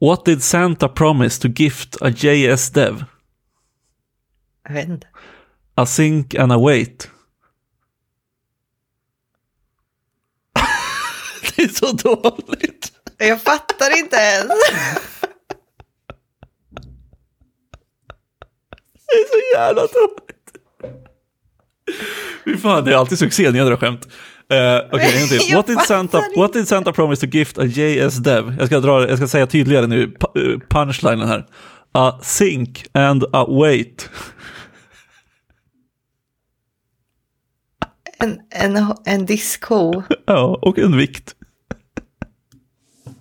What did Santa promise to gift a JS dev? Jag vet inte. A sink and a wait. det är så dåligt. Jag fattar inte ens. Det är så jävla dåligt. Fy fan, det är alltid succé när jag drar skämt. Uh, Okej, okay, en till. What did, Santa, what did Santa promise to gift a JS dev? Jag ska, dra, jag ska säga tydligare nu, eh, punchlinen här. A sink and a wait. En, en, en disco. Ja, och en vikt.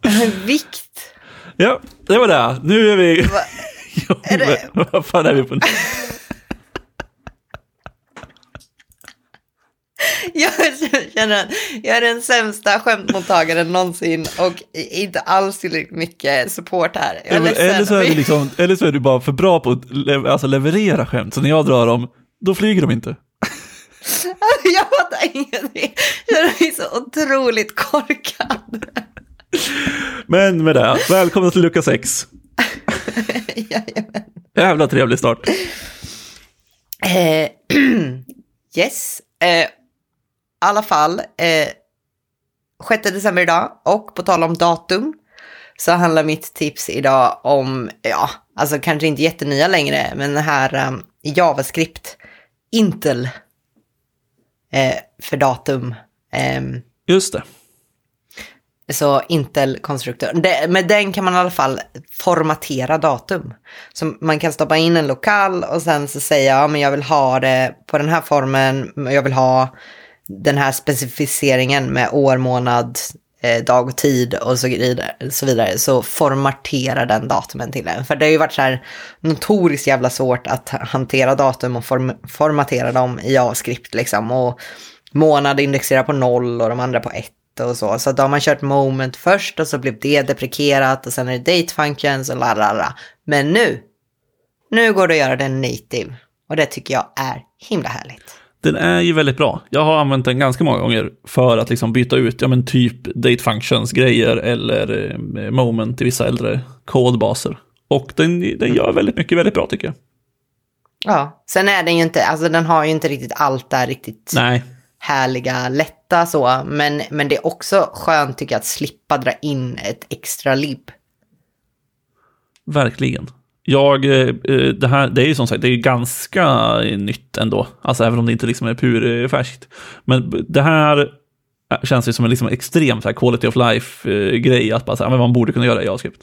En vikt. Ja, det var det. Nu är vi... Va? Jo, Är det- Vad fan är vi på nu? Jag känner att jag är den sämsta skämtmottagaren någonsin och inte alls tillräckligt mycket support här. Jag är eller, så är du liksom, eller så är du bara för bra på att le- alltså leverera skämt, så när jag drar dem, då flyger de inte. Jag fattar ingenting. Jag känner mig så otroligt korkad. Men med det, välkomna till lucka 6. Jajamän. Jävla trevlig start. Eh, yes. Eh, alla fall, eh, 6 december idag och på tal om datum så handlar mitt tips idag om, ja, alltså kanske inte jättenya längre, men den här um, JavaScript Intel eh, för datum. Ehm, Just det. så Intel-konstruktör. Med den kan man i alla fall formatera datum. Så man kan stoppa in en lokal och sen så säga ja, men jag vill ha det på den här formen. Jag vill ha den här specificeringen med år, månad, eh, dag och tid och så vidare. Så, vidare. så formaterar den datumen till en. För det har ju varit så här notoriskt jävla svårt att hantera datum och form formatera dem i JavaScript liksom. Och månad indexerar på noll och de andra på ett och så. Så då har man kört moment först och så blev det deprekerat och sen är det date functions och la Men nu, nu går det att göra den native. Och det tycker jag är himla härligt. Den är ju väldigt bra. Jag har använt den ganska många gånger för att liksom byta ut, ja men typ date functions grejer eller eh, moment i vissa äldre kodbaser. Och den, den gör väldigt mycket väldigt bra tycker jag. Ja, sen är den ju inte, alltså den har ju inte riktigt allt där riktigt Nej, härliga, lätta så. Men, men det är också skönt tycker jag att slippa dra in ett extra lib. verkligen. Jag, eh, eh, det här, det är ju som sagt, det är ju ganska nytt ändå. Alltså även om det inte liksom är purfärskt. Men det här eh, känns ju som en liksom extrem så här quality of life-grej. Att bara så här, men man borde kunna göra i JavaScript.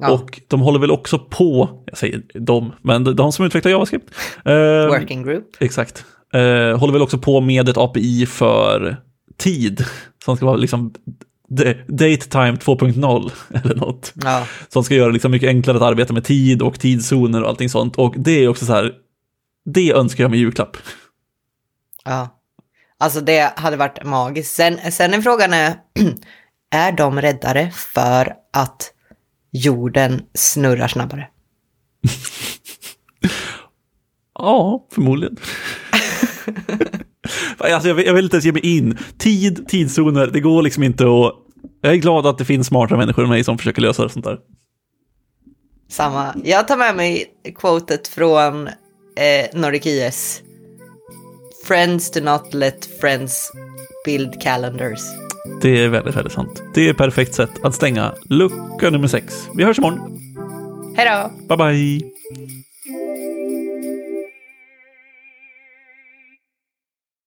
Ja, Och de håller väl också på, jag säger de, men de som utvecklar JavaScript. eh, working group. Exakt. Eh, håller väl också på med ett API för tid. Som ska vara liksom date time 2.0 eller något. Ja, Som ska göra liksom mycket enklare att arbeta med tid och tidszoner och allting sånt. Och det är också så här, det önskar jag mig julklapp. ja. Alltså det hade varit magiskt. Sen, sen är frågan är, är de räddare för att jorden snurrar snabbare? Ja, förmodligen. alltså, jag, vill, jag vill inte ens ge mig in. Tid, tidszoner, det går liksom inte att... Jag är glad att det finns smarta människor än mig som försöker lösa sånt där. Samma. Jag tar med mig quotet från eh, Nordic IS. Friends do not let friends build calendars. Det är väldigt, väldigt sant. Det är ett perfekt sätt att stänga lucka nummer sex. Vi hörs imorgon. Hej då! Bye, bye!